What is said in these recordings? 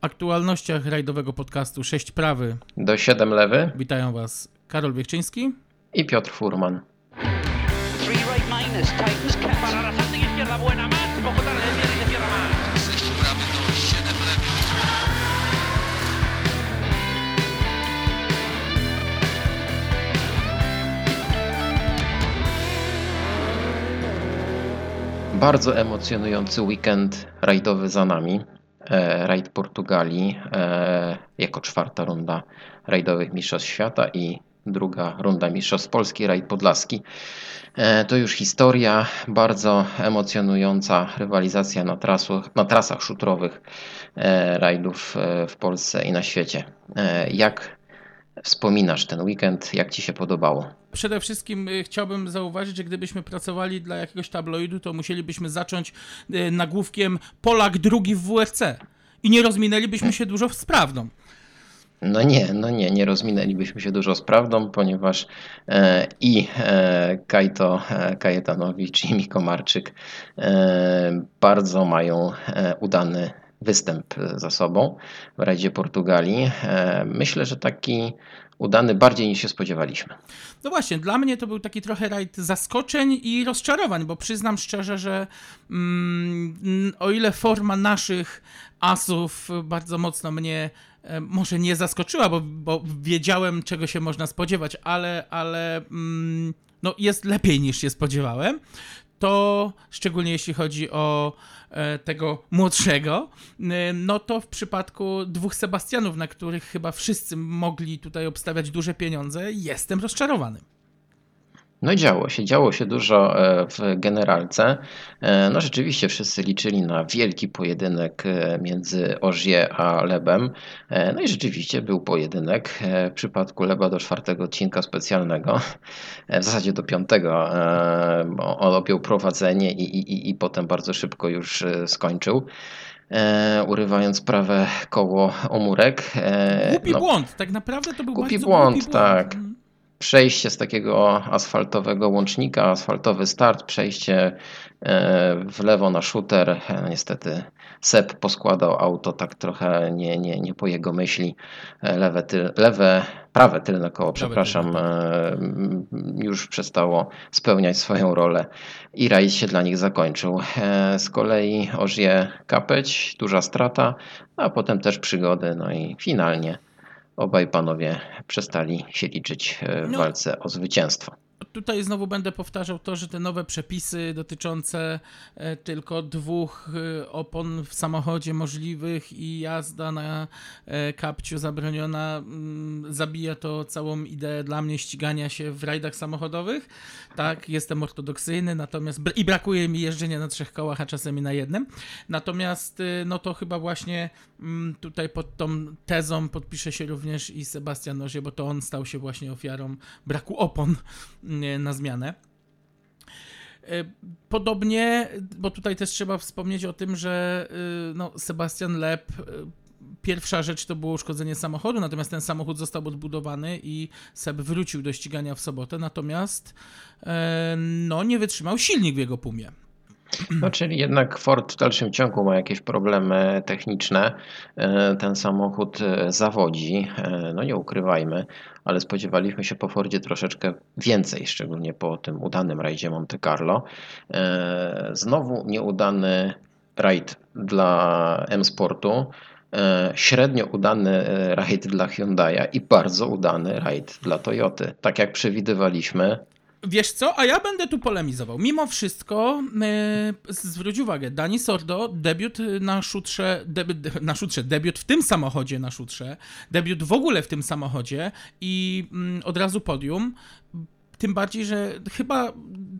aktualnościach rajdowego podcastu 6 prawy. Do 7 lewy. Witają Was Karol Wiechczyński. I Piotr Furman. Bardzo emocjonujący weekend rajdowy za nami. E, rajd Portugalii e, jako czwarta runda rajdowych Mistrzostw Świata i druga runda Mistrzostw Polski, rajd Podlaski. E, to już historia, bardzo emocjonująca rywalizacja na, trasu, na trasach szutrowych rajdów w Polsce i na świecie. Jak wspominasz ten weekend? Jak Ci się podobało? Przede wszystkim y, chciałbym zauważyć, że gdybyśmy pracowali dla jakiegoś tabloidu, to musielibyśmy zacząć y, nagłówkiem Polak drugi w WRC i nie rozminęlibyśmy się dużo z prawdą. No nie, no nie, nie rozminęlibyśmy się dużo z prawdą, ponieważ e, i e, Kajto e, Kajetanowicz i Miko Marczyk e, bardzo mają e, udany występ za sobą w rajdzie Portugalii. E, myślę, że taki udany bardziej niż się spodziewaliśmy. No właśnie, dla mnie to był taki trochę rajd zaskoczeń i rozczarowań, bo przyznam szczerze, że mm, o ile forma naszych asów bardzo mocno mnie e, może nie zaskoczyła, bo, bo wiedziałem czego się można spodziewać, ale, ale mm, no jest lepiej niż się spodziewałem, to szczególnie jeśli chodzi o tego młodszego, e, no to w przypadku dwóch Sebastianów, na których chyba wszyscy mogli tutaj obstawiać duże pieniądze, jestem rozczarowany. No działo się, działo się dużo e, w generalce. E, no rzeczywiście wszyscy liczyli na wielki pojedynek e, między Ożie a Lebem. No i rzeczywiście był pojedynek w przypadku Leba do czwartego odcinka specjalnego, w zasadzie do piątego. On objął prowadzenie i, i, i potem bardzo szybko już skończył urywając prawe koło omurek. Głupi no, błąd, tak naprawdę to był głupi błąd, głupi błąd. tak. Przejście z takiego asfaltowego łącznika, asfaltowy start, przejście e, w lewo na shooter. E, niestety Sep poskładał auto tak trochę nie, nie, nie po jego myśli. E, lewe, tyl, lewe prawe tylne koło, przepraszam, już przestało spełniać swoją rolę i rajd się dla nich zakończył. Z kolei Ożie Kapeć, duża strata, a potem też przygody, no i finalnie obaj panowie przestali się liczyć e, w no. walce o zwycięstwo. Tutaj znowu będę powtarzał to, że te nowe przepisy dotyczące e, tylko dwóch e, opon w samochodzie możliwych i jazda na e, kapciu zabroniona mm, zabija to całą ideę dla mnie ścigania się w rajdach samochodowych. Tak, jestem ortodoksyjny, natomiast i brakuje mi jeżdżenia na trzech kołach, a czasem i na jednym. Natomiast no to chyba właśnie mm, tutaj pod tą tezą podpisze się również i Sebastian Nozie, bo to on stał się właśnie ofiarą braku opon na zmianę. E, podobnie, bo tutaj też trzeba wspomnieć o tym, że y, no, Sebastian Lep pierwsza rzecz to było uszkodzenie samochodu, natomiast ten samochód został odbudowany i Seb wrócił do ścigania w sobotę, natomiast e, no, nie wytrzymał silnik w jego pumie. No, czyli jednak Ford w dalszym ciągu ma jakieś problemy techniczne. E, ten samochód e, zawodzi, e, no nie ukrywajmy, ale spodziewaliśmy się po Fordzie troszeczkę więcej, szczególnie po tym udanym rajdzie Monte Carlo. Znowu nieudany rajd dla M-Sportu. Średnio udany rajd dla Hyundai'a i bardzo udany rajd dla Toyoty. Tak jak przewidywaliśmy, Wiesz co, a ja będę tu polemizował. Mimo wszystko, e, zwróć uwagę, Dani Sordo, debiut na szutrze, debiut, na szutrze, debiut w tym samochodzie na szutrze, debiut w ogóle w tym samochodzie i mm, od razu podium. Tym bardziej, że chyba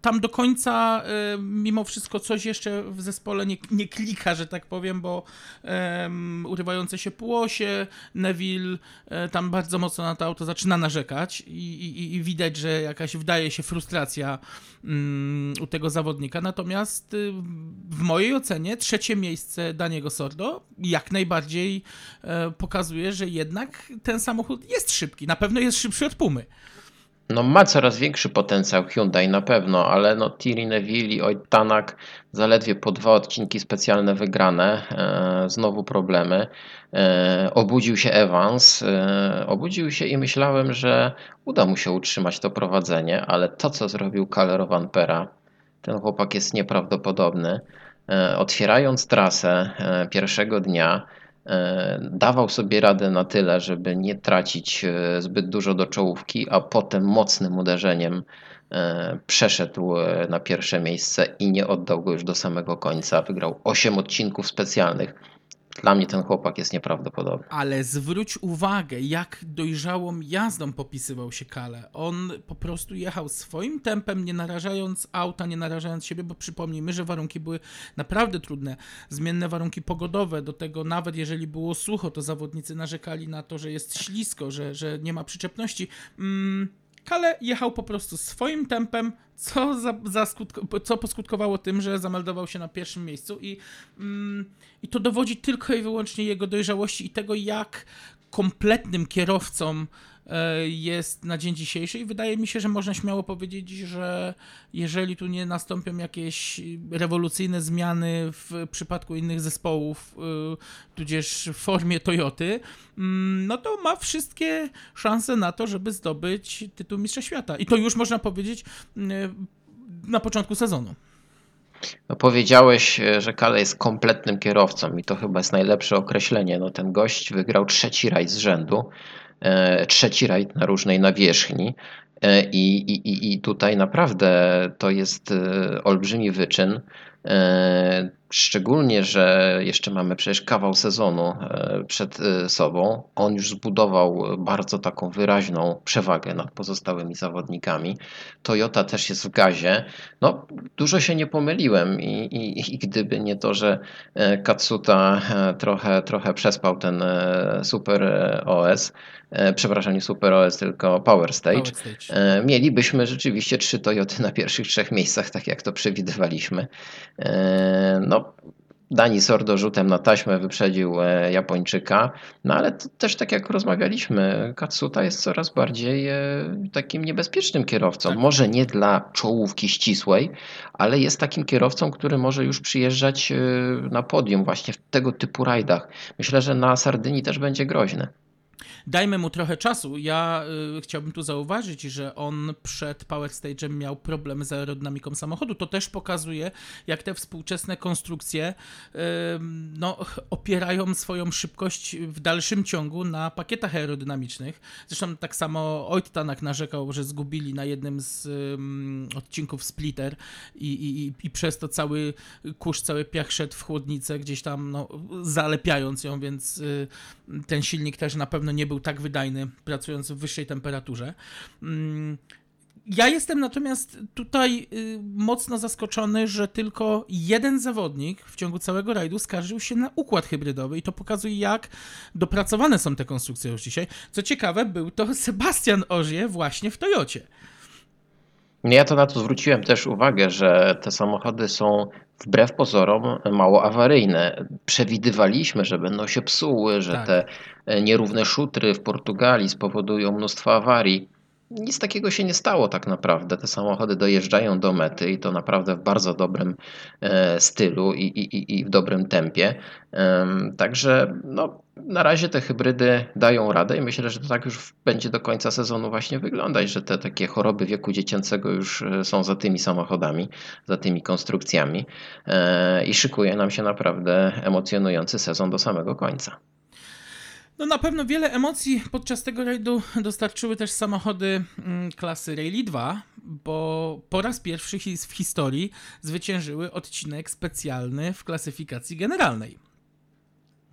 tam do końca y, mimo wszystko coś jeszcze w zespole nie, nie klika, że tak powiem, bo um, urywające się płosie, Neville y, tam bardzo mocno na to auto zaczyna narzekać i, i, i widać, że jakaś wdaje się frustracja um, u tego zawodnika. Natomiast y, w mojej ocenie trzecie miejsce Daniego Sordo jak najbardziej pokazuje, że jednak ten samochód jest szybki. Na pewno jest szybszy od Pumy. No ma coraz większy potencjał Hyundai na pewno, ale no Thierry Neville i Tanak zaledwie po dwa odcinki specjalne wygrane, e, znowu problemy. E, obudził się Evans, e, obudził się i myślałem, że uda mu się utrzymać to prowadzenie, ale to co zrobił Calero Van Pera, ten chłopak jest nieprawdopodobny. E, otwierając trasę e, pierwszego dnia, dawał sobie radę na tyle, żeby nie tracić e, zbyt dużo do czołówki, a potem mocnym uderzeniem e, przeszedł na pierwsze miejsce i nie oddał go już do samego końca. Wygrał 8 odcinków specjalnych dla mnie ten chłopak jest nieprawdopodobny. Ale zwróć uwagę, jak dojrzałą jazdą popisywał się Kale. On po prostu jechał swoim tempem, nie narażając auta, nie narażając siebie, bo przypomnijmy, że warunki były naprawdę trudne. Zmienne warunki pogodowe, do tego nawet jeżeli było sucho, to zawodnicy narzekali na to, że jest ślisko, że, że nie ma przyczepności. Mm, Kale jechał po prostu swoim tempem, co, za, za skutko, co poskutkowało tym, że zameldował się na pierwszym miejscu i, mm, i to dowodzi tylko i wyłącznie jego dojrzałości i tego, jak kompletnym kierowcą jest na dzień dzisiejszy i wydaje mi się, że można śmiało powiedzieć, że jeżeli tu nie nastąpią jakieś rewolucyjne zmiany w przypadku innych zespołów, e, tudzież w formie Toyoty, mm, no to ma wszystkie szanse na to, żeby zdobyć tytuł Mistrza Świata. I to już można powiedzieć mm, na początku sezonu. No powiedziałeś, że Kale jest kompletnym kierowcą i to chyba jest najlepsze określenie. No ten gość wygrał trzeci rajd z rzędu. E, trzeci rajd na różnej nawierzchni. E, I, i, I tutaj naprawdę to jest e, olbrzymi wyczyn. Szczególnie, że jeszcze mamy przecież kawał sezonu przed sobą. On już zbudował bardzo taką wyraźną przewagę nad pozostałymi zawodnikami. Toyota też jest w gazie. No, dużo się nie pomyliłem i, i, i gdyby nie to, że Katsuta trochę, trochę przespał ten super OS, E, przepraszam, nie Super OS, tylko Power Stage, Power Stage. E, mielibyśmy rzeczywiście trzy Toyoty na pierwszych trzech miejscach, tak jak to przewidywaliśmy. E, no, Dani Sordo rzutem na taśmę wyprzedził Japończyka, no ale też tak jak rozmawialiśmy, Katsuta jest coraz bardziej takim niebezpiecznym kierowcą. Tak. Może nie dla czołówki ścisłej, ale jest takim kierowcą, który może już przyjeżdżać na podium właśnie w tego typu rajdach. Myślę, że na Sardynii też będzie groźny. Dajmy mu trochę czasu. Ja y, chciałbym tu zauważyć, że on przed Power Stage'em miał problem z aerodynamiką samochodu. To też pokazuje, jak te współczesne konstrukcje y, no, opierają swoją szybkość w dalszym ciągu na pakietach aerodynamicznych. Zresztą tak samo Oittanak narzekał, że zgubili na jednym z y, odcinków splitter i, i, i, przez to cały kurz, cały piach szedł w chłodnicę, gdzieś tam no, zalepiając ją, więc y, ten silnik też na pewno nie był tak wydajny, pracując w wyższej temperaturze. Mm, ja jestem natomiast tutaj y, mocno zaskoczony, że tylko jeden zawodnik w ciągu całego rajdu skarżył się na układ hybrydowy i to pokazuje, jak dopracowane są te konstrukcje już dzisiaj. Co ciekawe, był to Sebastian Ożie właśnie w Toyocie. Ja to na to zwróciłem też uwagę, że te samochody są wbrew pozorom mało awaryjne. Przewidywaliśmy, że będą się psuły, że tak. te nierówne szutry w Portugalii spowodują mnóstwo awarii. Nic takiego się nie stało tak naprawdę. Te samochody dojeżdżają do mety i to naprawdę w bardzo dobrym e, stylu i, i, i w dobrym tempie. Także no, na razie te hybrydy dają radę i myślę, że to tak już będzie do końca sezonu właśnie wyglądać, że te takie choroby wieku dziecięcego już e, są za tymi samochodami, za tymi konstrukcjami e, i szykuje nam się naprawdę emocjonujący sezon do samego końca. No na pewno wiele emocji podczas tego rajdu dostarczyły też samochody mm, klasy Rally 2, bo po raz pierwszy w historii zwyciężyły odcinek specjalny w klasyfikacji generalnej.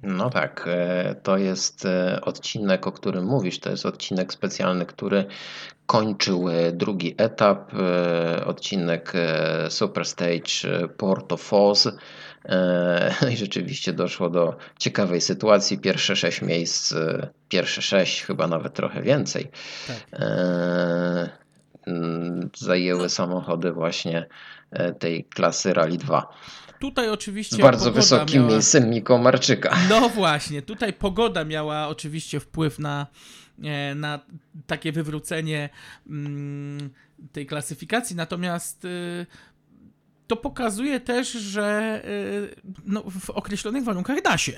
No tak, e, to jest e, odcinek, o którym mówisz. To jest odcinek specjalny, który kończył e, drugi etap. Odcinek Super Stage Porto Foz. I rzeczywiście doszło do ciekawej sytuacji. Pierwsze sześć miejsc, pierwsze sześć, chyba nawet trochę więcej, tak. zajęły samochody właśnie tej klasy Rally 2. Tutaj oczywiście. Z bardzo wysokim miała... miejscem Miko Marczyka. No właśnie, tutaj pogoda miała oczywiście wpływ na, e, na takie wywrócenie mm, tej klasyfikacji. Natomiast y, to pokazuje też, że y, no, w określonych warunkach da się.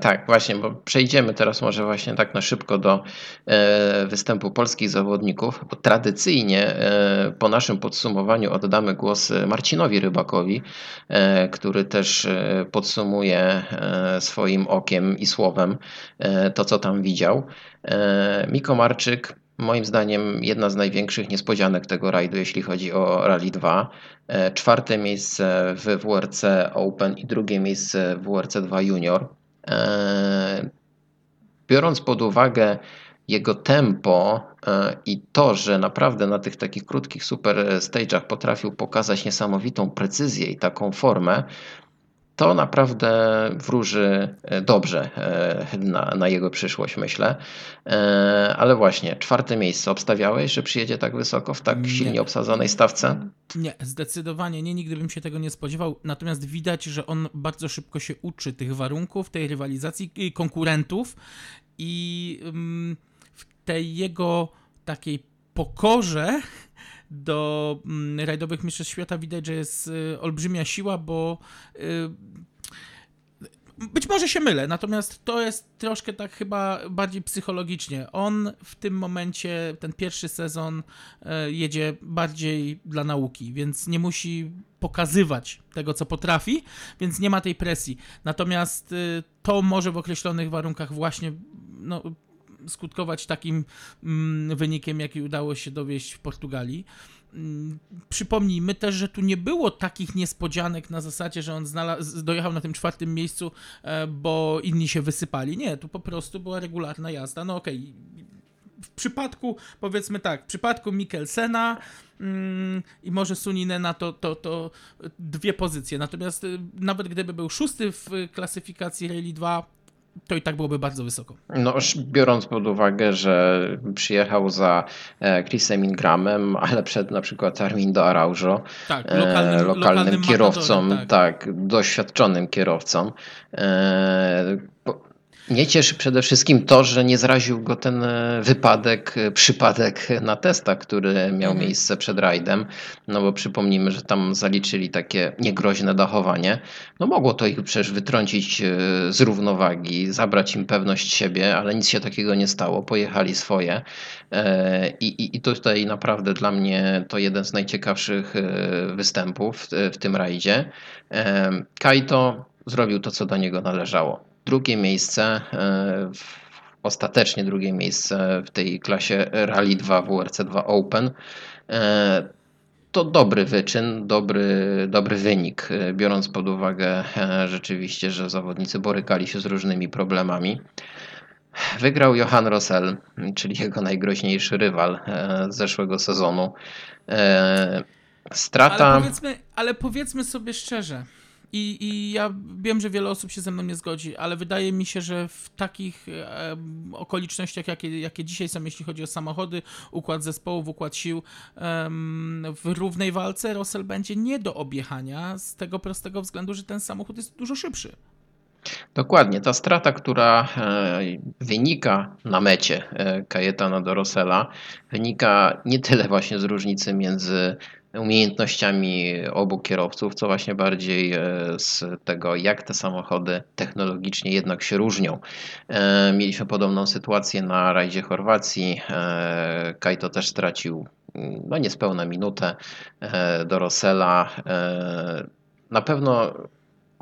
Tak, właśnie, bo przejdziemy teraz może właśnie tak na szybko do e, występu polskich zawodników, bo tradycyjnie e, po naszym podsumowaniu oddamy głos Marcinowi Rybakowi, e, który też podsumuje swoim okiem i słowem to, co tam widział. Miko Marczyk Moim zdaniem jedna z największych niespodzianek tego rajdu, jeśli chodzi o Rally 2. Czwarte miejsce w WRC Open i drugie miejsce w WRC 2 Junior. E, biorąc pod uwagę jego tempo e, i to, że naprawdę na tych takich krótkich super stage'ach potrafił pokazać niesamowitą precyzję i taką formę, to naprawdę wróży e, dobrze e, na, na, jego przyszłość, myślę. E, ale właśnie, czwarte miejsce. Obstawiałeś, że przyjedzie tak wysoko w tak silnie nie. obsadzonej stawce? Nie, zdecydowanie nie. Nigdy bym się tego nie spodziewał. Natomiast widać, że on bardzo szybko się uczy tych warunków, tej rywalizacji konkurentów i mm, w tej jego takiej pokorze do mm, rajdowych mistrzostw świata widać, że jest y, olbrzymia siła, bo y, być może się mylę, natomiast to jest troszkę tak chyba bardziej psychologicznie. On w tym momencie, ten pierwszy sezon y, jedzie bardziej dla nauki, więc nie musi pokazywać tego, co potrafi, więc nie ma tej presji. Natomiast to może w określonych warunkach właśnie no, skutkować takim mm, wynikiem, jaki udało się dowieść w Portugalii. Mm, przypomnijmy też, że tu nie było takich niespodzianek na zasadzie, że on dojechał na tym czwartym miejscu, e, bo inni się wysypali. Nie, tu po prostu była regularna jazda. No okej, okay. w przypadku, powiedzmy tak, w przypadku Mikkelsena mm, i może Suninena to, to, to dwie pozycje. Natomiast y, nawet gdyby był szósty w klasyfikacji Rally 2, to i tak byłoby bardzo wysoko. No, biorąc pod uwagę, że przyjechał za e, Chrisem Ingramem, ale przed na przykład Armindo Araujo, tak, lokalnym, e, lokalnym, lokalnym kierowcą, tak. tak. doświadczonym kierowcą. E, mnie cieszy przede wszystkim to, że nie zraził go ten e, wypadek, e, przypadek na testach, który miał mhm. miejsce przed rajdem. No bo przypomnijmy, że tam zaliczyli takie niegroźne dachowanie. No mogło to ich przecież wytrącić e, z równowagi, zabrać im pewność siebie, ale nic się takiego nie stało. Pojechali swoje. I, i, i tutaj naprawdę dla mnie to jeden z najciekawszych występów w, w tym rajdzie. Kaito zrobił to, co do niego należało drugie miejsce, e, ostatecznie drugie miejsce w tej klasie Rally 2 WRC2 Open. E, to dobry wyczyn, dobry, dobry wynik, e, biorąc pod uwagę rzeczywiście, że zawodnicy borykali się z różnymi problemami. Wygrał Johan Rosell, czyli jego najgroźniejszy rywal z zeszłego sezonu. Strata. Ale powiedzmy, ale powiedzmy sobie szczerze, i, I ja wiem, że wiele osób się ze mną nie zgodzi, ale wydaje mi się, że w takich e, okolicznościach, jakie, jakie dzisiaj są, jeśli chodzi o samochody, układ zespołów, układ sił, e, w równej walce Russell będzie nie do objechania z tego prostego względu, że ten samochód jest dużo szybszy. Dokładnie. Ta strata, która e, wynika na mecie Kajetana do Rossella, wynika nie tyle właśnie z różnicy między umiejętnościami obu kierowców, co właśnie bardziej e, z tego, jak te samochody technologicznie jednak się różnią. E, mieliśmy podobną sytuację na rajdzie Chorwacji. E, Kajto też stracił mm, no niespełna minutę do Rossella. Na pewno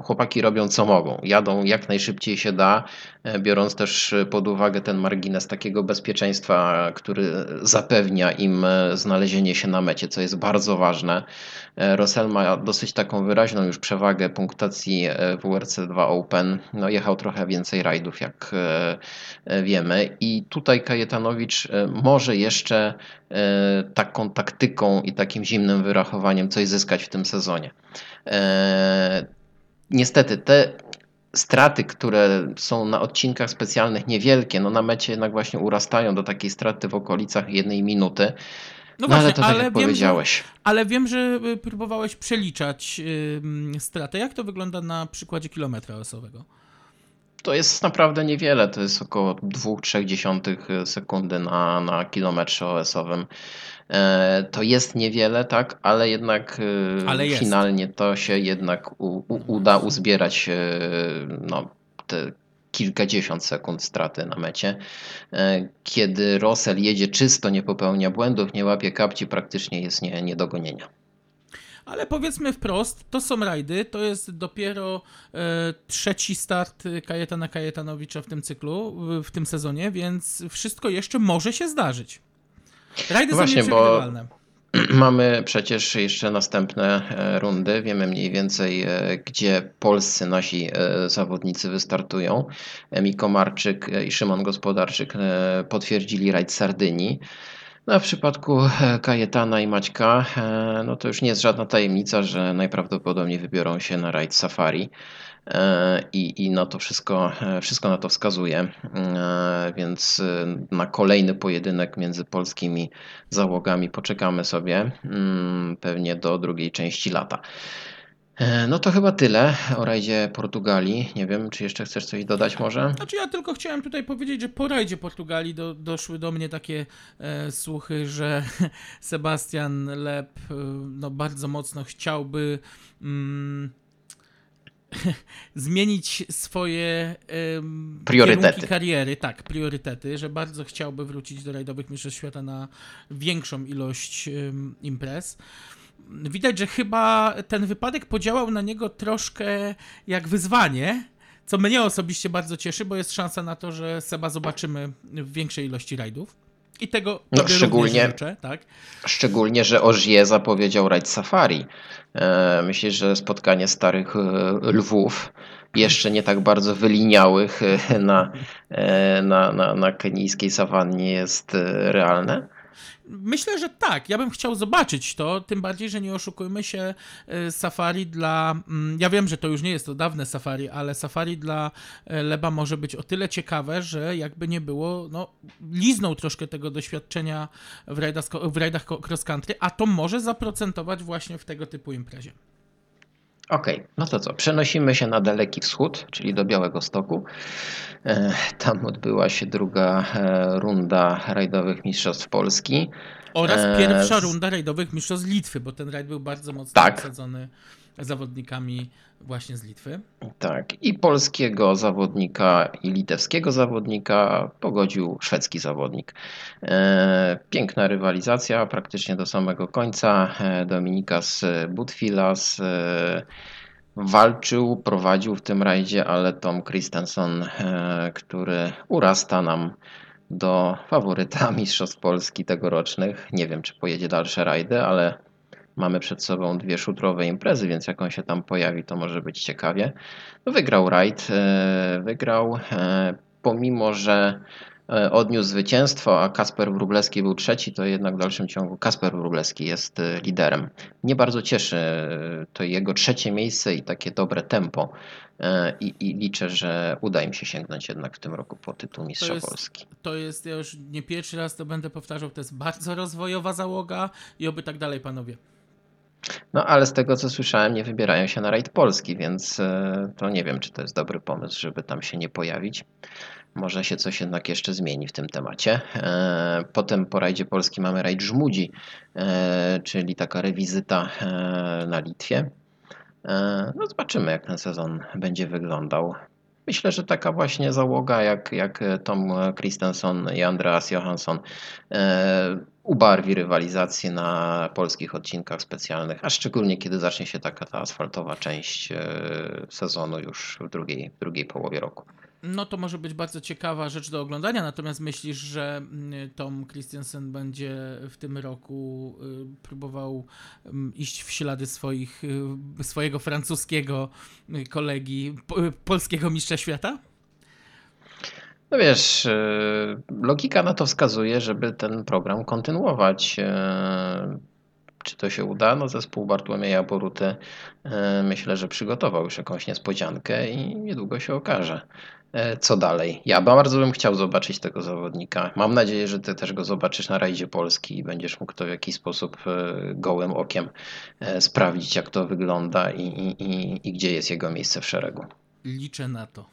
chłopaki robią co mogą. Jadą jak najszybciej się da, e, biorąc też pod uwagę ten margines takiego bezpieczeństwa, który zapewnia im e, znalezienie się na mecie, co jest bardzo ważne. E, Rosell ma dosyć taką wyraźną już przewagę punktacji w WRC2 Open. No, jechał trochę więcej rajdów, jak wiemy. I tutaj Kajetanowicz może jeszcze taką taktyką i takim zimnym wyrachowaniem coś zyskać w tym sezonie niestety te straty, które są na odcinkach specjalnych niewielkie, no na mecie jednak właśnie urastają do takiej straty w okolicach jednej minuty. No, no właśnie, ale to tak ale jak wiem, powiedziałeś. Że, ale wiem, że y, próbowałeś przeliczać yy, stratę. Jak to wygląda na przykładzie kilometra osowego? To jest naprawdę niewiele. To jest około 2,3 sekundy na, na kilometrze OS-owym. E, to jest niewiele, tak, ale jednak e, ale finalnie to się jednak u, u, uda uzbierać e, no, te kilkadziesiąt sekund straty na mecie. Kiedy Russell jedzie czysto, nie popełnia błędów, nie łapie kapci, praktycznie jest nie, nie do gonienia. Ale powiedzmy wprost, to są rajdy, to jest dopiero e, trzeci start Kajetana Kajetanowicza w tym cyklu, w, tym sezonie, więc wszystko jeszcze może się zdarzyć. Rajdy Właśnie, są bo mamy przecież jeszcze następne e, rundy. Wiemy mniej więcej, e, gdzie polscy nasi e, zawodnicy wystartują. Miko Marczyk i Szymon Gospodarczyk potwierdzili rajd Sardynii. No, w przypadku Kajetana i Maćka, no to już nie jest żadna tajemnica, że najprawdopodobniej wybiorą się na rajd Safari. E, i, i no to wszystko, e, wszystko na to wskazuje. E, więc na kolejny pojedynek między polskimi załogami poczekamy sobie mm, pewnie do drugiej części lata. No to chyba tyle o rajdzie Portugalii. Nie wiem, czy jeszcze chcesz coś dodać może? Znaczy ja tylko chciałem tutaj powiedzieć, że po rajdzie Portugalii do, doszły do mnie takie e, słuchy, że Sebastian Lep e, no, bardzo mocno chciałby mm, zmienić swoje um, priorytety kariery, tak, priorytety, że bardzo chciałby wrócić do rajdowych mistrzostw świata na większą ilość um, imprez. Widać, że chyba ten wypadek podziałał na niego troszkę jak wyzwanie, co mnie osobiście bardzo cieszy, bo jest szansa na to, że Seba zobaczymy w większej ilości rajdów. I tego no, szczególnie, życzę, tak? Szczególnie, że Ożie zapowiedział rajd safari. E, myślę, że spotkanie starych e, lwów, jeszcze nie tak bardzo wyliniałych e, na, na, na, na kenijskiej sawannie jest realne. Myślę, że tak. Ja bym chciał zobaczyć to, tym bardziej, że nie oszukujmy się, y, safari dla. Mm, ja wiem, że to już nie jest to dawne safari, ale safari dla y, Leba może być o tyle ciekawe, że jakby nie było, no, liznął troszkę tego doświadczenia w rajdach, w rajdach cross country, a to może zaprocentować właśnie w tego typu imprezie. Okej, okay, no to co? Przenosimy się na Daleki Wschód, czyli do Białego Stoku. E, tam odbyła się druga e, runda rajdowych Mistrzostw Polski. Oraz e, pierwsza runda rajdowych Mistrzostw Litwy, bo ten rajd był bardzo mocno tak. obsadzony zawodnikami właśnie z Litwy. Tak, i polskiego zawodnika i litewskiego zawodnika pogodził szwedzki zawodnik. Piękna rywalizacja praktycznie do samego końca. Dominikas Butfilas walczył, prowadził w tym rajdzie, ale Tom Christensen, e, który urasta nam do faworyta Mistrzostw Polski tegorocznych. Nie wiem, czy pojedzie dalsze rajdy, ale mamy przed sobą dwie szutrowe imprezy, więc jak on się tam pojawi, to może być ciekawie. Wygrał rajd, e, wygrał, e, pomimo że E, odniósł zwycięstwo, a Kasper Wróblewski był trzeci, to jednak w dalszym ciągu Kasper Wróblewski jest liderem. Mnie bardzo cieszy to jego trzecie miejsce i takie dobre tempo. I, I, liczę, że uda im się sięgnąć jednak w tym roku po tytuł Mistrza to jest, Polski. To jest, ja już nie pierwszy raz to będę powtarzał, to jest bardzo rozwojowa załoga i oby tak dalej, panowie. No ale z tego co słyszałem, nie wybierają się na rajd Polski, więc to nie wiem, czy to jest dobry pomysł, żeby tam się nie pojawić. Może się coś jednak jeszcze zmieni w tym temacie. E, potem po rajdzie Polski mamy rajd Żmudzi, e, czyli taka rewizyta e, na Litwie. No zobaczymy, jak ten sezon będzie wyglądał. Myślę, że taka właśnie załoga jak, jak Tom Christensen i Andreas Johansson ubarwi rywalizację na polskich odcinkach specjalnych, a szczególnie kiedy zacznie się taka ta asfaltowa część sezonu już w drugiej, drugiej połowie roku. No to może być bardzo ciekawa rzecz do oglądania, natomiast myślisz, że mm, Tom Christensen będzie w tym roku y, próbował mm, iść w ślady swoich, y, swojego francuskiego y, kolegi, polskiego mistrza świata? No wiesz, logika na to wskazuje, żeby ten program kontynuować. Czy to się uda? No zespół Bartłomieja Boruty myślę, że przygotował już jakąś niespodziankę i niedługo się okaże. E, co dalej. Ja bardzo bym chciał zobaczyć tego zawodnika. Mam nadzieję, że ty też go zobaczysz na rajdzie Polski i będziesz mógł to w jakiś sposób e, gołym okiem e, sprawdzić, jak to wygląda i, i, i, i gdzie jest jego miejsce w szeregu. Liczę na to.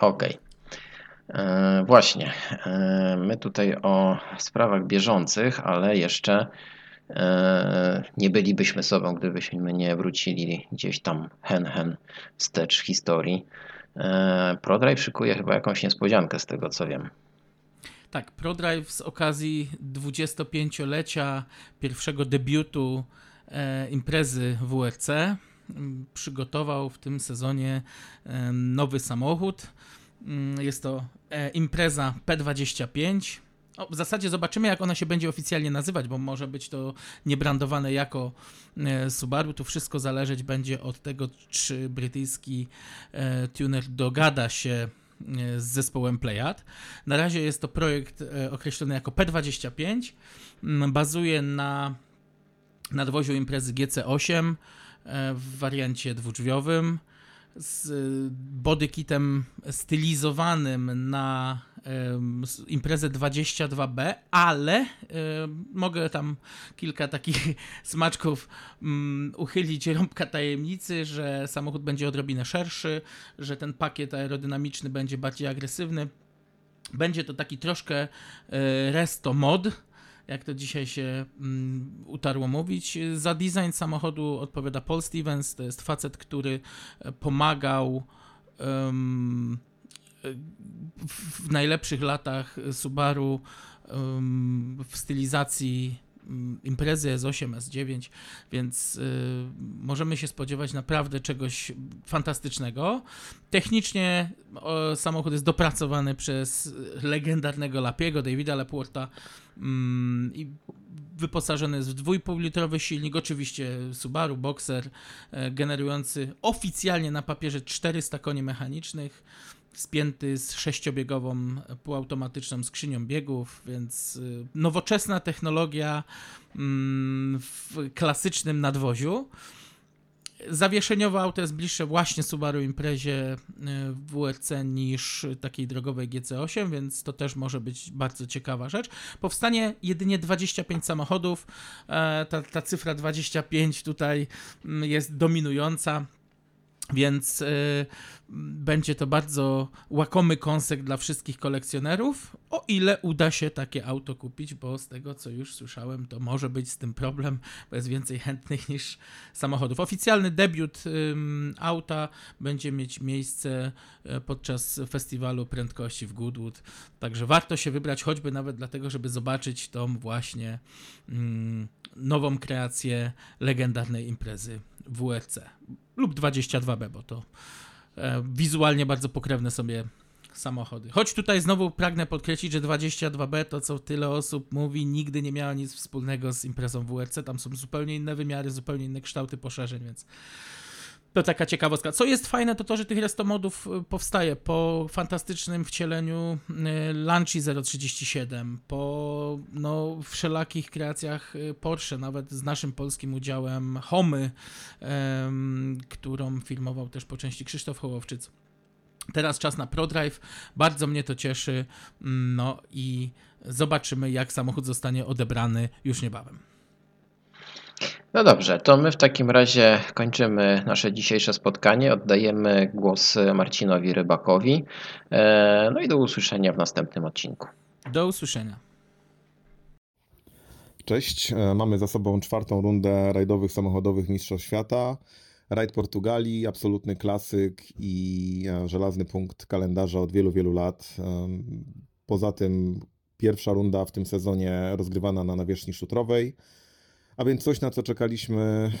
Okej. E, Właśnie. E, My tutaj o sprawach bieżących, ale jeszcze e, nie bylibyśmy sobą, gdybyśmy nie wrócili gdzieś tam hen hen wstecz historii. E, ProDrive szykuje chyba jakąś niespodziankę z tego co wiem. Tak, ProDrive z okazji 25-lecia pierwszego debiutu e, imprezy WRC przygotował w tym sezonie e, nowy samochód. Mm, Jest to e, impreza P25. O, w zasadzie zobaczymy, jak ona się będzie oficjalnie nazywać, bo może być to niebrandowane jako e, Subaru. Tu wszystko zależeć będzie od tego, czy brytyjski e, tuner dogada się z zespołem Playad. Na razie jest to projekt określony jako P25. Mm, Bazuje na nadwoziu imprezy GC8 e, w wariancie dwudrzwiowym z e, bodykitem stylizowanym na imprezę 22B, ale mogę tam kilka takich smaczków mm, uchylić rąbka tajemnicy, że samochód będzie odrobinę szerszy, że ten pakiet aerodynamiczny będzie bardziej agresywny. Będzie to taki troszkę e, resto mod, jak to dzisiaj się mm, utarło mówić. Za design samochodu odpowiada Paul Stevens, to jest facet, który e, pomagał e, w, najlepszych latach Subaru em, w stylizacji imprezy S8, S9, więc y, możemy się spodziewać naprawdę czegoś fantastycznego. Technicznie o, samochód jest dopracowany przez legendarnego Lapiego, Davida Laporta mm, i wyposażony jest w 2,5-litrowy silnik, oczywiście Subaru Boxer, e, generujący oficjalnie na papierze 400 koni mechanicznych, spięty z sześciobiegową e, półautomatyczną skrzynią biegów, więc y, nowoczesna technologia mm, w klasycznym nadwoziu. Zawieszeniowe auto jest bliższe właśnie Subaru Imprezie w WRC niż takiej drogowej GC8, więc to też może być bardzo ciekawa rzecz. Powstanie jedynie 25 samochodów. E, Ta, ta cyfra 25 tutaj mm, jest dominująca. Więc y, będzie to bardzo łakomy kąsek dla wszystkich kolekcjonerów, o ile uda się takie auto kupić, bo z tego co już słyszałem, to może być z tym problem, bo jest więcej chętnych niż samochodów. Oficjalny debiut ym, auta będzie mieć miejsce e, podczas festiwalu prędkości w Goodwood, także warto się wybrać, choćby nawet dlatego, żeby zobaczyć tą właśnie mm, nową kreację legendarnej imprezy WRC lub 22B, bo to e, wizualnie bardzo pokrewne sobie samochody. Choć tutaj znowu pragnę podkreślić, że 22B to co tyle osób mówi, nigdy nie miało nic wspólnego z imprezą WRC. Tam są zupełnie inne wymiary, zupełnie inne kształty poszerzeń, więc to taka ciekawostka. Co jest fajne, to to, że tych restomodów y, powstaje po fantastycznym wcieleniu y, Lancia 037, po no, wszelakich kreacjach y, Porsche, nawet z naszym polskim udziałem Homy, em, którą filmował też po części Krzysztof Hołowczyc. Teraz czas na ProDrive. Bardzo mnie to cieszy. No i zobaczymy, jak samochód zostanie odebrany już niebawem. No dobrze, to my w takim razie kończymy nasze dzisiejsze spotkanie. Oddajemy głos Marcinowi Rybakowi. E, No i do usłyszenia w następnym odcinku. Do usłyszenia. Cześć, e, mamy za sobą czwartą rundę rajdowych samochodowych Mistrzostw Świata. Rajd Portugalii, absolutny klasyk i e, żelazny punkt kalendarza od wielu, wielu lat. Poza tym pierwsza runda w tym sezonie rozgrywana na nawierzchni szutrowej, a więc coś na co czekaliśmy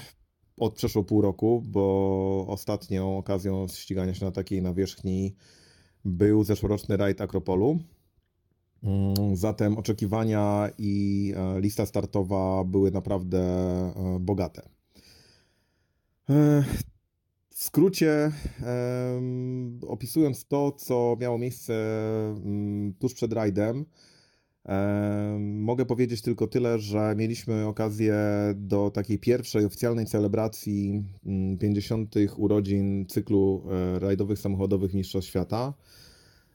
od przeszło pół roku, bo ostatnią okazją ścigania się na takiej nawierzchni był zeszłoroczny rajd Akropolu. Mm, Zatem oczekiwania i e, lista startowa były naprawdę e, bogate. E, W skrócie, opisując to, co miało miejsce mm, tuż przed rajdem, em, mogę powiedzieć tylko tyle, że mieliśmy okazję do takiej pierwszej oficjalnej celebracji mm, 50. urodzin cyklu e, rajdowych samochodowych Mistrzostw Świata.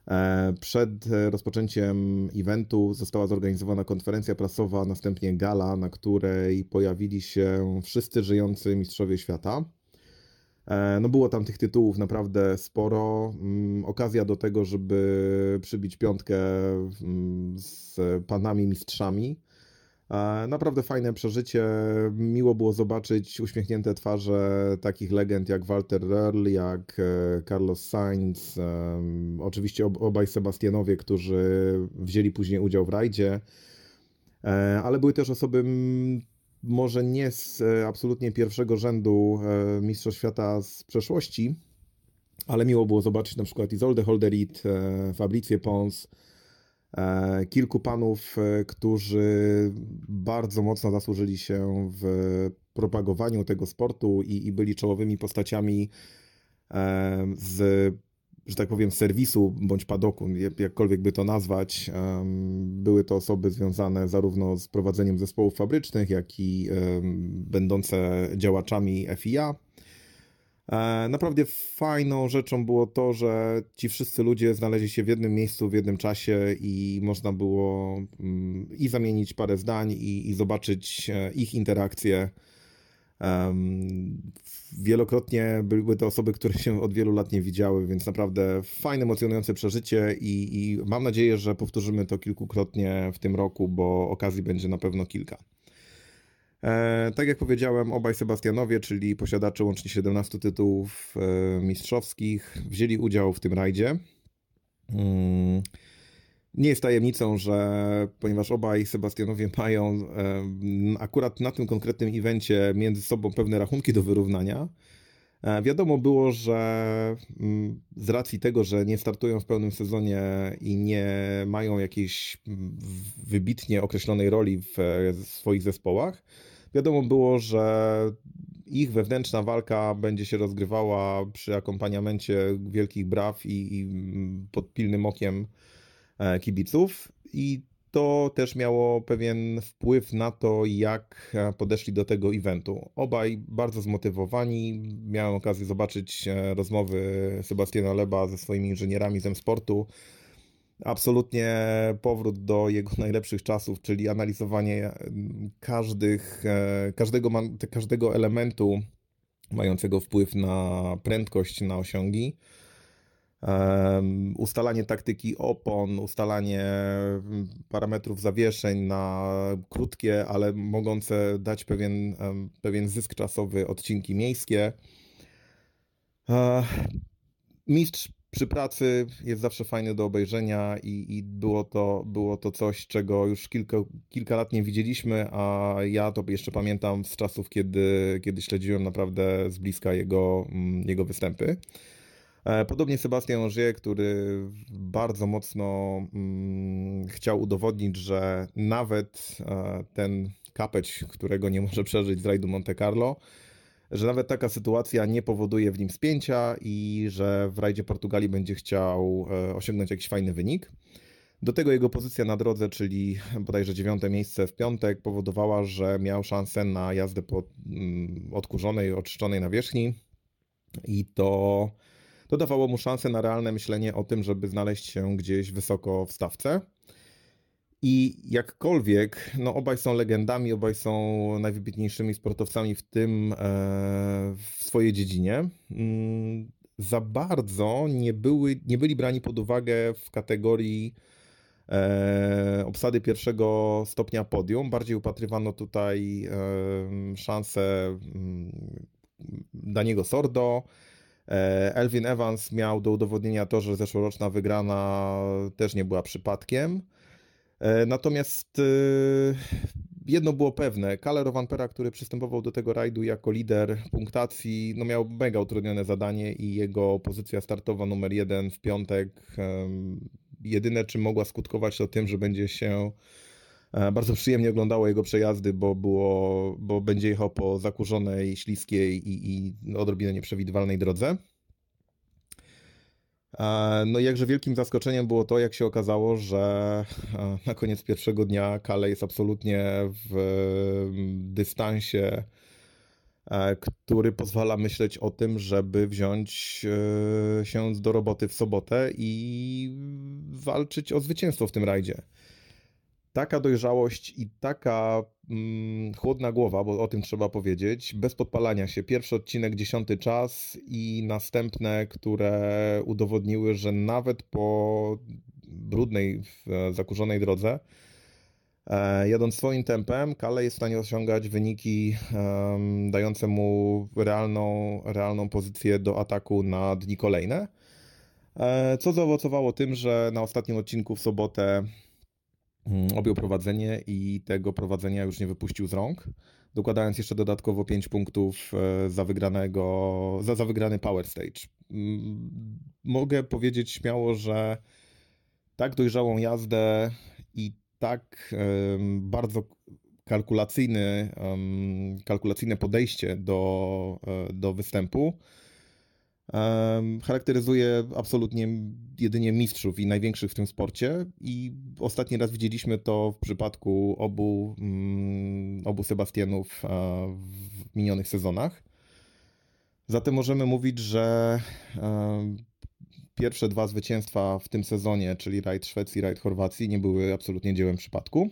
E, Przed rozpoczęciem eventu została zorganizowana konferencja prasowa, następnie gala, na której pojawili się wszyscy żyjący mistrzowie świata. E, no było tam tych tytułów naprawdę sporo. Mm, okazja do tego, żeby przybić piątkę mm, z panami mistrzami. E, naprawdę fajne przeżycie. Miło było zobaczyć uśmiechnięte twarze takich legend jak Walter Röhrl, jak e, Carlos Sainz, oczywiście obaj Sebastianowie, którzy wzięli później udział w rajdzie, ale były też osoby może nie z e, absolutnie pierwszego rzędu e, Mistrzostw Świata z przeszłości, ale miło było zobaczyć na przykład Izoldę Holderit, e, Fabrycję Pons, kilku panów, którzy bardzo mocno zasłużyli się w propagowaniu tego sportu i, i byli czołowymi postaciami z że tak powiem, serwisu bądź padoku, jakkolwiek by to nazwać. Były to osoby związane zarówno z prowadzeniem zespołów fabrycznych, jak i będące działaczami FIA. E, naprawdę fajną rzeczą było to, że ci wszyscy ludzie znaleźli się w jednym miejscu, w jednym czasie i można było mm, i zamienić parę zdań, i, i zobaczyć e, ich interakcje Wielokrotnie były to osoby, które się od wielu lat nie widziały, więc naprawdę fajne, emocjonujące przeżycie i, i mam nadzieję, że powtórzymy to kilkukrotnie w tym roku, bo okazji będzie na pewno kilka. E, tak jak powiedziałem, obaj Sebastianowie, czyli posiadacze łącznie 17 tytułów e, mistrzowskich, wzięli udział w tym rajdzie. Mm. Nie jest tajemnicą, że ponieważ obaj Sebastianowie mają akurat na tym konkretnym evencie między sobą pewne rachunki do wyrównania, e, wiadomo było, że mm, z racji tego, że nie startują w pełnym sezonie i nie mają jakiejś mm, wybitnie określonej roli w swoich zespołach, wiadomo było, że ich wewnętrzna walka będzie się rozgrywała przy akompaniamencie wielkich braw i, i mm, pod pilnym okiem E, kibiców i to też miało pewien wpływ na to, jak e, podeszli do tego eventu. Obaj bardzo zmotywowani. Miałem okazję zobaczyć e, rozmowy Sebastiana Leba ze swoimi inżynierami z sportu. Absolutnie powrót do jego najlepszych czasów, czyli analizowanie każdych, każdego, każdego elementu mającego wpływ na prędkość, na osiągi ustalanie taktyki opon, ustalanie mm, parametrów zawieszeń na krótkie, ale mogące dać pewien, pewien zysk czasowy odcinki miejskie. Mistrz przy pracy jest zawsze fajny do obejrzenia i, i, było, to, było to coś, czego już kilka, kilka lat nie widzieliśmy, a ja to jeszcze pamiętam z czasów, kiedy, kiedy śledziłem naprawdę z bliska jego, mm, jego występy. E, podobnie Sebastian Ogier, który bardzo mocno mm, chciał udowodnić, że nawet e, ten kapeć, którego nie może przeżyć z rajdu Monte Carlo, że nawet taka sytuacja nie powoduje w nim spięcia i że w rajdzie Portugalii będzie chciał e, osiągnąć jakiś fajny wynik. Do tego jego pozycja na drodze, czyli bodajże dziewiąte miejsce w piątek, powodowała, że miał szansę na jazdę po mm, odkurzonej, oczyszczonej nawierzchni i to to dawało mu szansę na realne myślenie o tym, żeby znaleźć się gdzieś wysoko w stawce. I jakkolwiek, no obaj są legendami, obaj są najwybitniejszymi sportowcami w tym, e, w swojej dziedzinie. Mm, za bardzo nie, były, nie byli brani pod uwagę w kategorii e, obsady pierwszego stopnia podium. Bardziej upatrywano tutaj e, szansę mm, Daniego Sordo, Elvin Evans miał do udowodnienia to, że zeszłoroczna wygrana też nie była przypadkiem. E, natomiast e, jedno było pewne, Kalle Vampera, który przystępował do tego rajdu jako lider punktacji, no miał mega utrudnione zadanie i jego pozycja startowa numer jeden w piątek, jedyne czym mogła skutkować to tym, że będzie się E, bardzo przyjemnie oglądało jego przejazdy, bo, było, bo będzie jechał po zakurzonej, śliskiej i, i odrobinę nieprzewidywalnej drodze. E, no i jakże wielkim zaskoczeniem było to, jak się okazało, że e, na koniec pierwszego dnia Kale jest absolutnie w dystansie, który pozwala myśleć o tym, żeby wziąć się do roboty w sobotę i walczyć o zwycięstwo w tym rajdzie. Taka dojrzałość i taka mm, chłodna głowa, bo o tym trzeba powiedzieć, bez podpalania się. Pierwszy odcinek, dziesiąty czas i następne, które udowodniły, że nawet po brudnej, zakurzonej drodze, e, jadąc swoim tempem, Kale jest w stanie osiągać wyniki um, dające mu realną, realną pozycję do ataku na dni kolejne. E, co zaowocowało tym, że na ostatnim odcinku w sobotę objął prowadzenie i tego prowadzenia już nie wypuścił z rąk, dokładając jeszcze dodatkowo 5 punktów e, za wygranego, za, za wygrany Power Stage. Mm, mogę powiedzieć śmiało, że tak dojrzałą jazdę i tak bardzo kalkulacyjny, kalkulacyjne podejście do, e, do występu charakteryzuje absolutnie jedynie mistrzów i największych w tym sporcie. I ostatni raz widzieliśmy to w przypadku obu, mm, obu Sebastianów w minionych sezonach. Zatem możemy mówić, że pierwsze dwa zwycięstwa w tym sezonie, czyli rajd Szwecji, rajd Chorwacji, nie były absolutnie dziełem przypadku.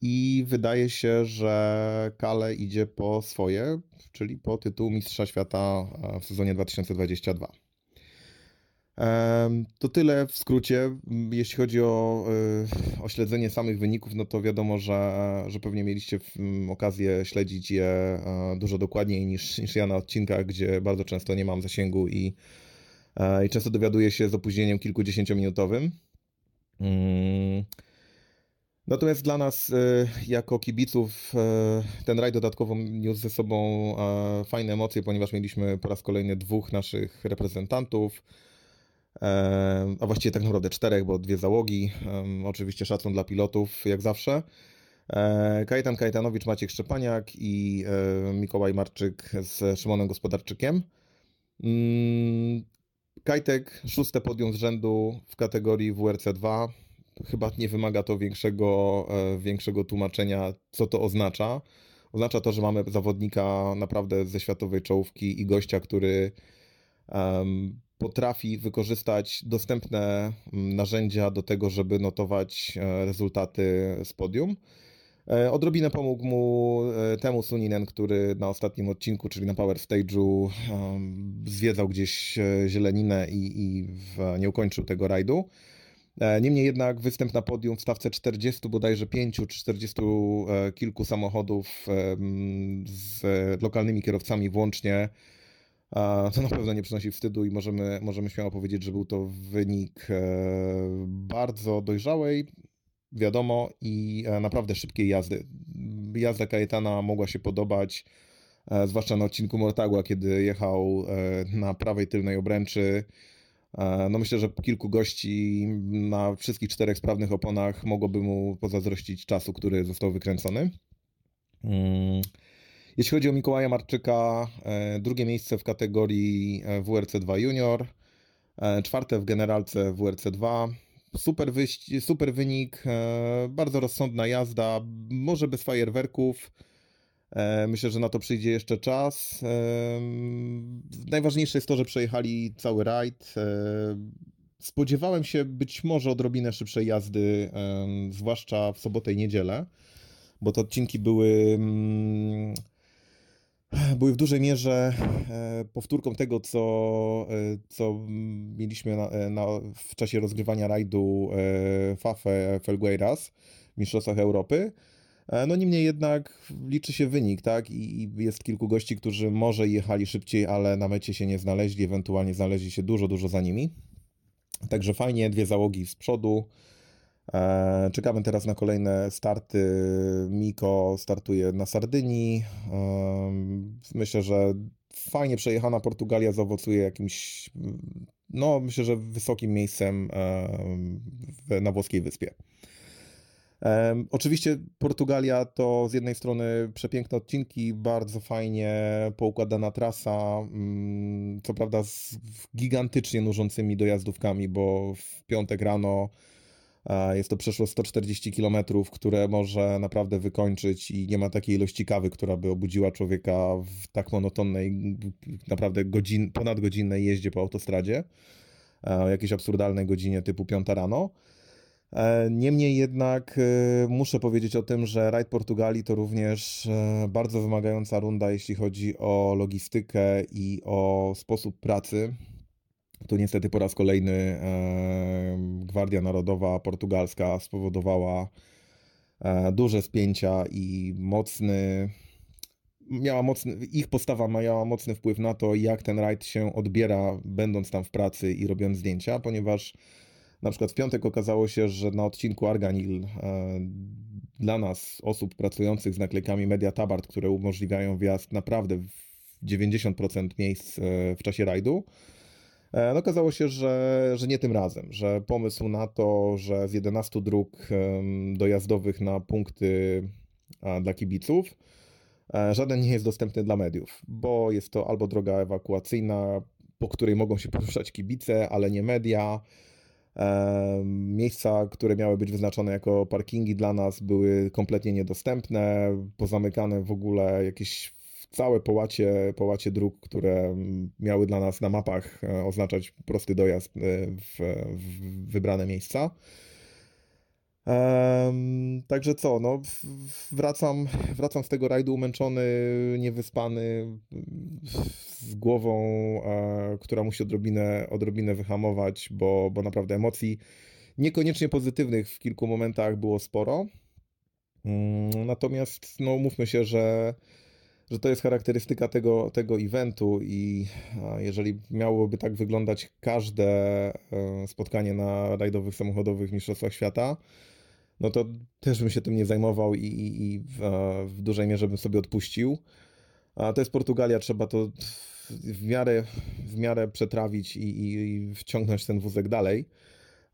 I wydaje się, że Kale idzie po swoje, czyli po tytuł Mistrza Świata e, w sezonie 2022. To tyle w skrócie. Jeśli chodzi o, e, o śledzenie samych wyników, no to wiadomo, że, że pewnie mieliście okazję śledzić je e, dużo dokładniej niż, niż ja na odcinkach, gdzie bardzo często nie mam zasięgu i, i często dowiaduję się z opóźnieniem kilkudziesięciominutowym. Mm. Natomiast dla nas e, jako kibiców e, ten rajd dodatkowo niósł ze sobą e, fajne emocje, ponieważ mieliśmy po raz kolejny dwóch naszych reprezentantów, a właściwie tak naprawdę czterech, bo dwie załogi. Oczywiście szacun dla pilotów, jak zawsze. Kajetan Kajetanowicz, Maciek Szczepaniak i Mikołaj Marczyk z Szymonem Gospodarczykiem. Mm, Kajtek szóste podium z rzędu w kategorii WRC 2 chyba nie wymaga to większego, e, większego tłumaczenia, co to oznacza. Oznacza to, że mamy zawodnika naprawdę ze światowej czołówki i gościa, który um, potrafi wykorzystać dostępne narzędzia do tego, żeby notować e, rezultaty z podium. E, odrobinę pomógł mu temu Suninen, który na ostatnim odcinku, czyli na Power Stage'u, zwiedzał gdzieś zieleninę i, i w, nie ukończył tego rajdu. E, niemniej jednak występ na podium w stawce 40 bodajże 5 czy 40 e, kilku samochodów z lokalnymi kierowcami włącznie to na pewno nie przynosi wstydu i możemy, możemy śmiało powiedzieć, że był to wynik e, bardzo dojrzałej, wiadomo, i naprawdę szybkiej jazdy. Jazda Kajetana mogła się podobać, zwłaszcza na odcinku Mortagua, kiedy jechał na prawej tylnej obręczy no myślę, że kilku gości na wszystkich czterech sprawnych oponach mogłoby mu pozazdrościć czasu, który został wykręcony. Mm. Jeśli chodzi o Mikołaja Marczyka, e, drugie miejsce w kategorii e, WRC2 Junior, czwarte w generalce WRC2. Super, wyjść, super wynik, bardzo rozsądna jazda, może bez fajerwerków. E, myślę, że na to przyjdzie jeszcze czas. E, najważniejsze jest to, że przejechali cały rajd. E, spodziewałem się być może odrobinę szybszej jazdy, zwłaszcza w sobotę i niedzielę, bo te odcinki były mm, były w dużej mierze powtórką tego, co, co mieliśmy na, na, w czasie rozgrywania rajdu Fafe Felgueiras w Mistrzostwach Europy. E, no niemniej jednak liczy się wynik, tak? I jest kilku gości, którzy może jechali szybciej, ale na mecie się nie znaleźli, ewentualnie znaleźli się dużo, dużo za nimi. Także fajnie, dwie załogi z przodu. E, czekamy teraz na kolejne starty. Miko startuje na Sardynii. E, myślę, że fajnie przejechana Portugalia zaowocuje jakimś, no myślę, że wysokim miejscem na włoskiej wyspie. Oczywiście Portugalia to z jednej strony przepiękne odcinki, bardzo fajnie poukładana trasa, mm, co prawda z gigantycznie nużącymi dojazdówkami, bo w piątek rano jest to przeszło 140 km, które może naprawdę wykończyć i nie ma takiej ilości kawy, która by obudziła człowieka w tak monotonnej, naprawdę godzin, ponadgodzinnej jeździe po autostradzie, o jakiejś absurdalnej godzinie typu 5 rano. E, niemniej jednak e, muszę powiedzieć o tym, że Raid Portugalii to również e, bardzo wymagająca runda, jeśli chodzi o logistykę i o sposób pracy. Tu niestety po raz kolejny Gwardia Narodowa Portugalska spowodowała duże spięcia i mocny, miała mocny, ich postawa miała mocny wpływ na to, jak ten rajd się odbiera, będąc tam w pracy i robiąc zdjęcia, ponieważ na przykład w piątek okazało się, że na odcinku Arganil e, dla nas, osób pracujących z naklejkami Media Tabard, które umożliwiają wjazd naprawdę w 90% miejsc e, w czasie rajdu, e, no okazało się, że, że nie tym razem, że pomysł na to, że z 11 dróg dojazdowych na punkty dla kibiców, żaden nie jest dostępny dla mediów, bo jest to albo droga ewakuacyjna, po której mogą się poruszać kibice, ale nie media, Miejsca, które miały być wyznaczone jako parkingi dla nas, były kompletnie niedostępne, pozamykane w ogóle jakieś całe połacie, połacie dróg, które miały dla nas na mapach e, oznaczać prosty dojazd e, w, w wybrane miejsca. Um, także co, no, wracam, wracam z tego rajdu umęczony, niewyspany, z głową, e, która musi odrobinę, odrobinę wyhamować, bo, bo naprawdę emocji niekoniecznie pozytywnych w kilku momentach było sporo. Um, natomiast no, mówmy się, że, że to jest charakterystyka tego, tego eventu i jeżeli miałoby tak wyglądać każde e, spotkanie na rajdowych samochodowych Mistrzostwach Świata, no to też bym się tym nie zajmował i, i, i w, w, dużej mierze bym sobie odpuścił. A to jest Portugalia, trzeba to w miarę, w miarę przetrawić i, i wciągnąć ten wózek dalej.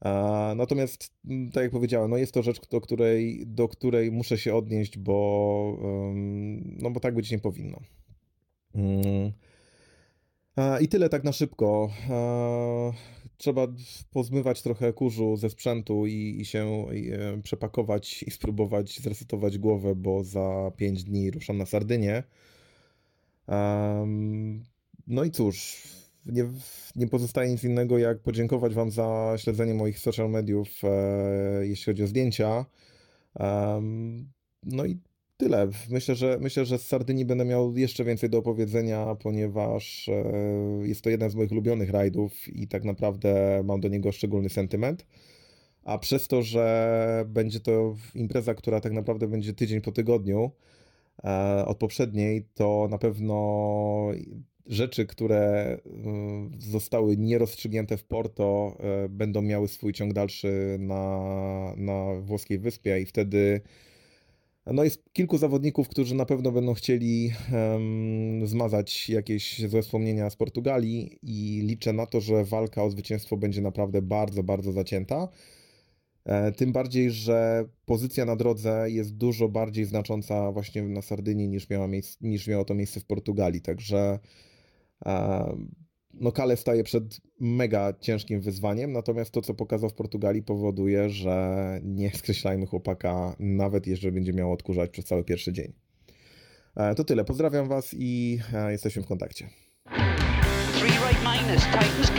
A, natomiast, tak jak powiedziałem, no jest to rzecz, do której, do której muszę się odnieść, bo, no bo tak być nie powinno. Mm. I tyle tak na szybko. Trzeba pozmywać trochę kurzu ze sprzętu i, i się i, e, przepakować i spróbować zresetować głowę, bo za 5 dni ruszam na Sardynię. Um, no i cóż, nie, nie pozostaje nic innego jak podziękować Wam za śledzenie moich social mediów, e, jeśli chodzi o zdjęcia. Um, no i tyle. Myślę, że myślę, że z Sardynii będę miał jeszcze więcej do opowiedzenia, ponieważ e, jest to jeden z moich ulubionych rajdów i tak naprawdę mam do niego szczególny sentyment. A przez to, że będzie to impreza, która tak naprawdę będzie tydzień po tygodniu e, od poprzedniej, to na pewno rzeczy, które e, zostały nierozstrzygnięte w Porto, będą miały swój ciąg dalszy na, na włoskiej wyspie i wtedy no jest kilku zawodników, którzy na pewno będą chcieli um, zmazać jakieś złe wspomnienia z Portugalii i liczę na to, że walka o zwycięstwo będzie naprawdę bardzo, bardzo zacięta. E, tym bardziej, że pozycja na drodze jest dużo bardziej znacząca właśnie na Sardynii niż, miała miejsc, niż miało to miejsce w Portugalii. Także e, no Kale staje przed mega ciężkim wyzwaniem, natomiast to, co pokazał w Portugalii, powoduje, że nie skreślajmy chłopaka, nawet jeżeli będzie miał odkurzać przez cały pierwszy dzień. E, to tyle. Pozdrawiam Was i e, jesteśmy w kontakcie. Three right minus, Titans